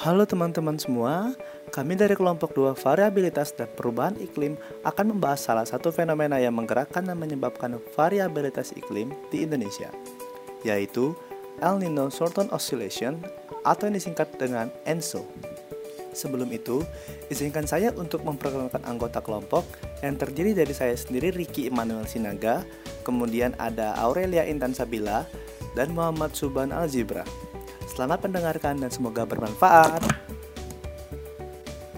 Halo teman-teman semua, kami dari kelompok 2 variabilitas dan perubahan iklim akan membahas salah satu fenomena yang menggerakkan dan menyebabkan variabilitas iklim di Indonesia, yaitu El Nino Shorten Oscillation atau yang disingkat dengan ENSO. Sebelum itu, izinkan saya untuk memperkenalkan anggota kelompok yang terdiri dari saya sendiri Ricky Emmanuel Sinaga, kemudian ada Aurelia Intan Sabila, dan Muhammad Suban Al-Zibra. Selamat mendengarkan dan semoga bermanfaat.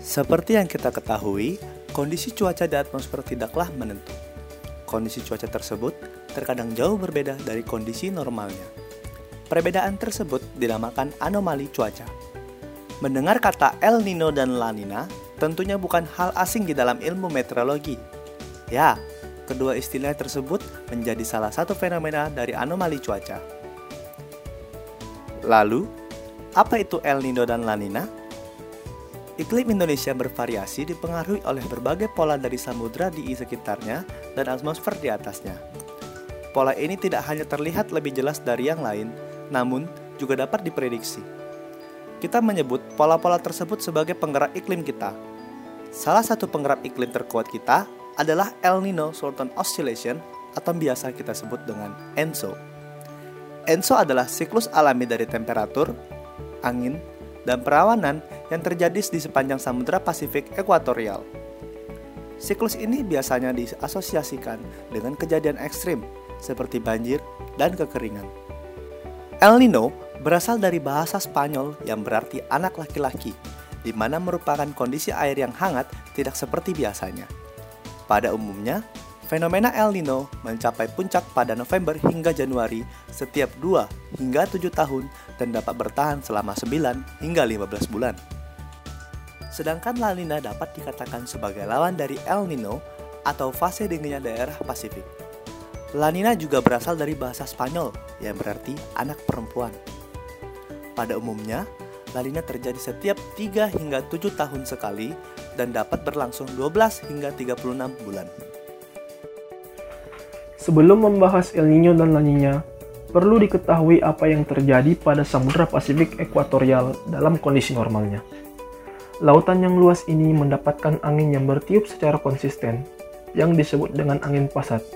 Seperti yang kita ketahui, kondisi cuaca di atmosfer tidaklah menentu. Kondisi cuaca tersebut terkadang jauh berbeda dari kondisi normalnya. Perbedaan tersebut dinamakan anomali cuaca. Mendengar kata El Nino dan La Nina tentunya bukan hal asing di dalam ilmu meteorologi. Ya, kedua istilah tersebut menjadi salah satu fenomena dari anomali cuaca. Lalu, apa itu El Nino dan La Nina? Iklim Indonesia bervariasi dipengaruhi oleh berbagai pola dari samudra di sekitarnya dan atmosfer di atasnya. Pola ini tidak hanya terlihat lebih jelas dari yang lain, namun juga dapat diprediksi. Kita menyebut pola-pola tersebut sebagai penggerak iklim kita. Salah satu penggerak iklim terkuat kita adalah El Nino Sultan Oscillation atau biasa kita sebut dengan ENSO. ENSO adalah siklus alami dari temperatur, angin, dan perawanan yang terjadi di sepanjang Samudra Pasifik ekuatorial. Siklus ini biasanya diasosiasikan dengan kejadian ekstrim seperti banjir dan kekeringan. El Nino berasal dari bahasa Spanyol yang berarti anak laki-laki, di mana merupakan kondisi air yang hangat tidak seperti biasanya. Pada umumnya, Fenomena El Nino mencapai puncak pada November hingga Januari setiap 2 hingga 7 tahun dan dapat bertahan selama 9 hingga 15 bulan. Sedangkan La Nina dapat dikatakan sebagai lawan dari El Nino atau fase dinginnya daerah Pasifik. La Nina juga berasal dari bahasa Spanyol yang berarti anak perempuan. Pada umumnya, La Nina terjadi setiap 3 hingga 7 tahun sekali dan dapat berlangsung 12 hingga 36 bulan. Sebelum membahas El Nino dan La Nina, perlu diketahui apa yang terjadi pada Samudra Pasifik Ekuatorial dalam kondisi normalnya. Lautan yang luas ini mendapatkan angin yang bertiup secara konsisten, yang disebut dengan angin pasat,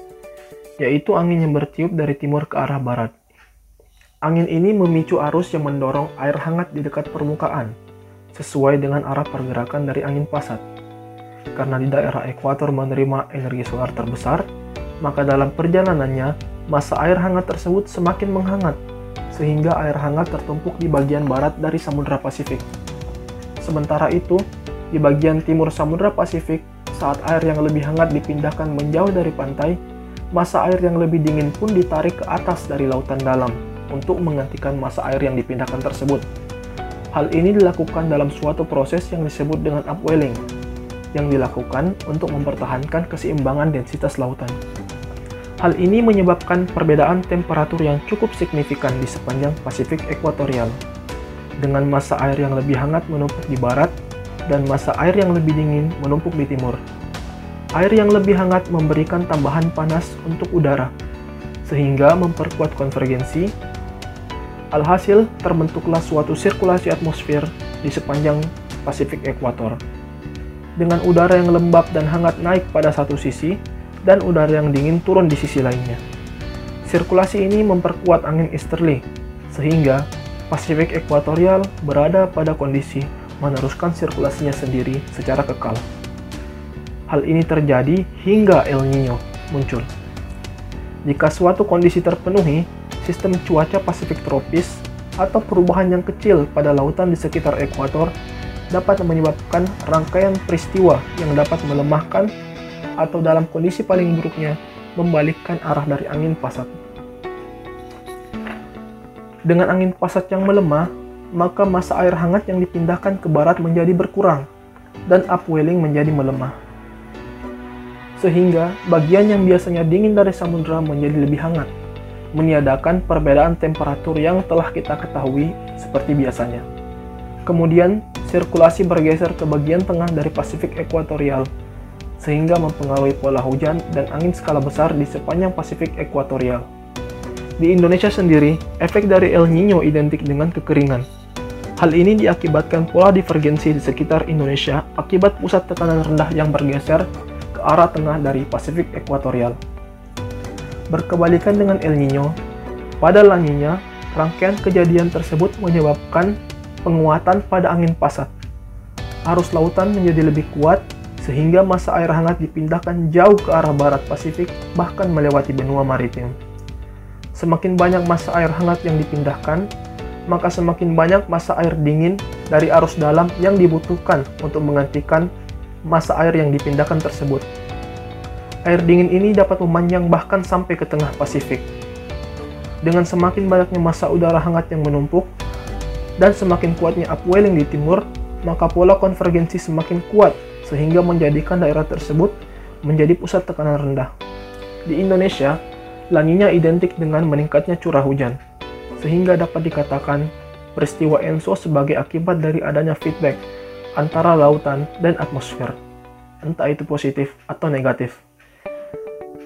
yaitu angin yang bertiup dari timur ke arah barat. Angin ini memicu arus yang mendorong air hangat di dekat permukaan, sesuai dengan arah pergerakan dari angin pasat. Karena di daerah ekuator menerima energi solar terbesar, maka dalam perjalanannya, masa air hangat tersebut semakin menghangat, sehingga air hangat tertumpuk di bagian barat dari Samudra Pasifik. Sementara itu, di bagian timur Samudra Pasifik, saat air yang lebih hangat dipindahkan menjauh dari pantai, masa air yang lebih dingin pun ditarik ke atas dari lautan dalam untuk menggantikan masa air yang dipindahkan tersebut. Hal ini dilakukan dalam suatu proses yang disebut dengan upwelling, yang dilakukan untuk mempertahankan keseimbangan densitas lautan. Hal ini menyebabkan perbedaan temperatur yang cukup signifikan di sepanjang Pasifik ekuatorial, dengan masa air yang lebih hangat menumpuk di barat dan masa air yang lebih dingin menumpuk di timur. Air yang lebih hangat memberikan tambahan panas untuk udara, sehingga memperkuat konvergensi. Alhasil, terbentuklah suatu sirkulasi atmosfer di sepanjang Pasifik ekuator. Dengan udara yang lembab dan hangat naik pada satu sisi, dan udara yang dingin turun di sisi lainnya. Sirkulasi ini memperkuat angin easterly, sehingga Pasifik ekuatorial berada pada kondisi meneruskan sirkulasinya sendiri secara kekal. Hal ini terjadi hingga El Nino muncul. Jika suatu kondisi terpenuhi, sistem cuaca Pasifik tropis atau perubahan yang kecil pada lautan di sekitar ekuator dapat menyebabkan rangkaian peristiwa yang dapat melemahkan atau dalam kondisi paling buruknya membalikkan arah dari angin pasat. Dengan angin pasat yang melemah, maka masa air hangat yang dipindahkan ke barat menjadi berkurang dan upwelling menjadi melemah. Sehingga bagian yang biasanya dingin dari samudera menjadi lebih hangat, meniadakan perbedaan temperatur yang telah kita ketahui seperti biasanya. Kemudian, sirkulasi bergeser ke bagian tengah dari Pasifik ekuatorial sehingga mempengaruhi pola hujan dan angin skala besar di sepanjang Pasifik ekuatorial. Di Indonesia sendiri, efek dari El Nino identik dengan kekeringan. Hal ini diakibatkan pola divergensi di sekitar Indonesia akibat pusat tekanan rendah yang bergeser ke arah tengah dari Pasifik Ekuatorial. Berkebalikan dengan El Nino, pada La Nina, rangkaian kejadian tersebut menyebabkan penguatan pada angin pasat. Arus lautan menjadi lebih kuat sehingga masa air hangat dipindahkan jauh ke arah barat Pasifik bahkan melewati benua maritim. Semakin banyak masa air hangat yang dipindahkan, maka semakin banyak masa air dingin dari arus dalam yang dibutuhkan untuk menggantikan masa air yang dipindahkan tersebut. Air dingin ini dapat memanjang bahkan sampai ke tengah Pasifik. Dengan semakin banyaknya masa udara hangat yang menumpuk dan semakin kuatnya upwelling di timur, maka pola konvergensi semakin kuat sehingga menjadikan daerah tersebut menjadi pusat tekanan rendah. Di Indonesia, laninya identik dengan meningkatnya curah hujan sehingga dapat dikatakan peristiwa ENSO sebagai akibat dari adanya feedback antara lautan dan atmosfer, entah itu positif atau negatif.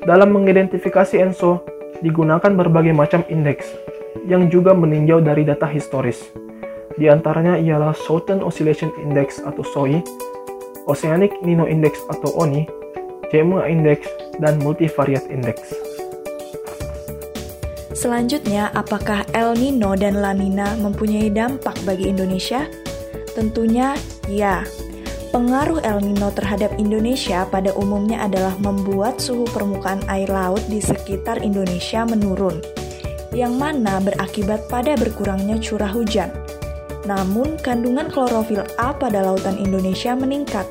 Dalam mengidentifikasi ENSO, digunakan berbagai macam indeks yang juga meninjau dari data historis. Di antaranya ialah Southern Oscillation Index atau SOI, Oceanic Nino Index atau ONI, JMA Index, dan Multivariate Index. Selanjutnya, apakah El Nino dan La Nina mempunyai dampak bagi Indonesia? Tentunya ya. Pengaruh El Nino terhadap Indonesia pada umumnya adalah membuat suhu permukaan air laut di sekitar Indonesia menurun, yang mana berakibat pada berkurangnya curah hujan. Namun, kandungan klorofil A pada lautan Indonesia meningkat,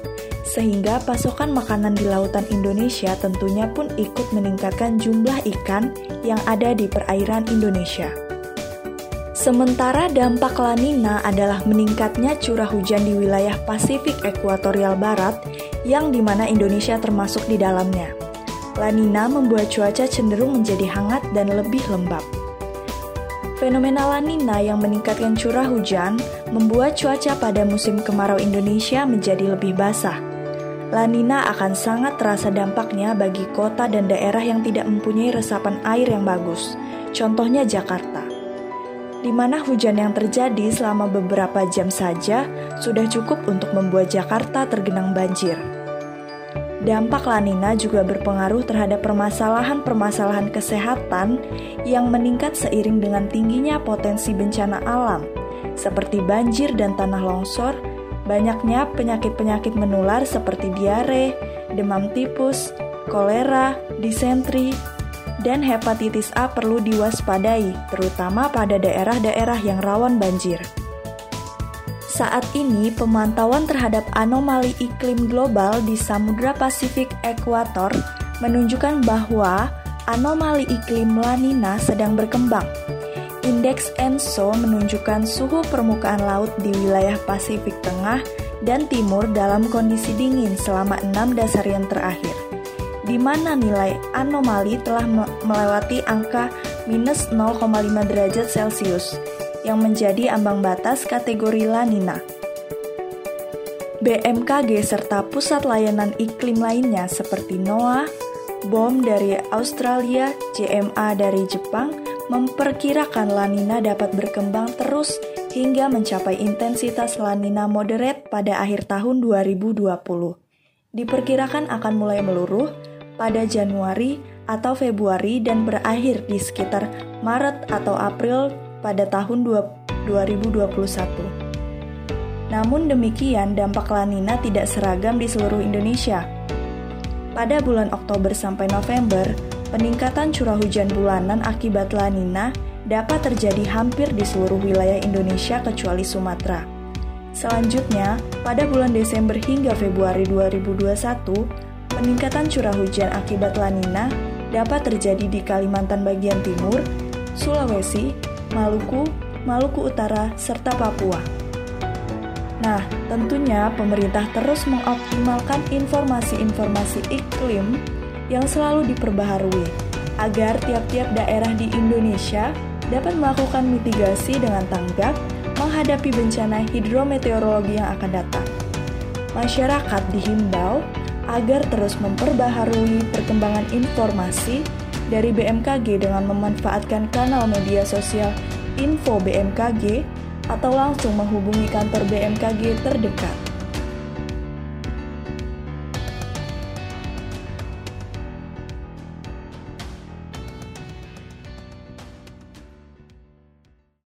sehingga pasokan makanan di lautan Indonesia tentunya pun ikut meningkatkan jumlah ikan yang ada di perairan Indonesia. Sementara dampak La Nina adalah meningkatnya curah hujan di wilayah Pasifik Ekuatorial Barat yang di mana Indonesia termasuk di dalamnya. La Nina membuat cuaca cenderung menjadi hangat dan lebih lembab. Fenomena La Nina yang meningkatkan curah hujan membuat cuaca pada musim kemarau Indonesia menjadi lebih basah La Nina akan sangat terasa dampaknya bagi kota dan daerah yang tidak mempunyai resapan air yang bagus. Contohnya Jakarta. Di mana hujan yang terjadi selama beberapa jam saja sudah cukup untuk membuat Jakarta tergenang banjir. Dampak La Nina juga berpengaruh terhadap permasalahan-permasalahan kesehatan yang meningkat seiring dengan tingginya potensi bencana alam, seperti banjir dan tanah longsor, Banyaknya penyakit-penyakit menular seperti diare, demam tipus, kolera, disentri, dan hepatitis A perlu diwaspadai, terutama pada daerah-daerah yang rawan banjir. Saat ini, pemantauan terhadap anomali iklim global di Samudra Pasifik Ekuator menunjukkan bahwa anomali iklim La Nina sedang berkembang. Indeks ENSO menunjukkan suhu permukaan laut di wilayah Pasifik Tengah dan Timur dalam kondisi dingin selama enam dasarian terakhir, di mana nilai anomali telah melewati angka minus 0,5 derajat Celcius, yang menjadi ambang batas kategori La Nina. BMKG serta pusat layanan iklim lainnya seperti NOAA, BOM dari Australia, JMA dari Jepang, memperkirakan La Nina dapat berkembang terus hingga mencapai intensitas La Nina moderate pada akhir tahun 2020. Diperkirakan akan mulai meluruh pada Januari atau Februari dan berakhir di sekitar Maret atau April pada tahun 2021. Namun demikian, dampak La Nina tidak seragam di seluruh Indonesia. Pada bulan Oktober sampai November, Peningkatan curah hujan bulanan akibat La Nina dapat terjadi hampir di seluruh wilayah Indonesia kecuali Sumatera. Selanjutnya, pada bulan Desember hingga Februari 2021, peningkatan curah hujan akibat La Nina dapat terjadi di Kalimantan bagian timur, Sulawesi, Maluku, Maluku Utara, serta Papua. Nah, tentunya pemerintah terus mengoptimalkan informasi-informasi iklim yang selalu diperbaharui agar tiap-tiap daerah di Indonesia dapat melakukan mitigasi dengan tanggap menghadapi bencana hidrometeorologi yang akan datang. Masyarakat dihimbau agar terus memperbaharui perkembangan informasi dari BMKG dengan memanfaatkan kanal media sosial Info BMKG atau langsung menghubungi kantor BMKG terdekat.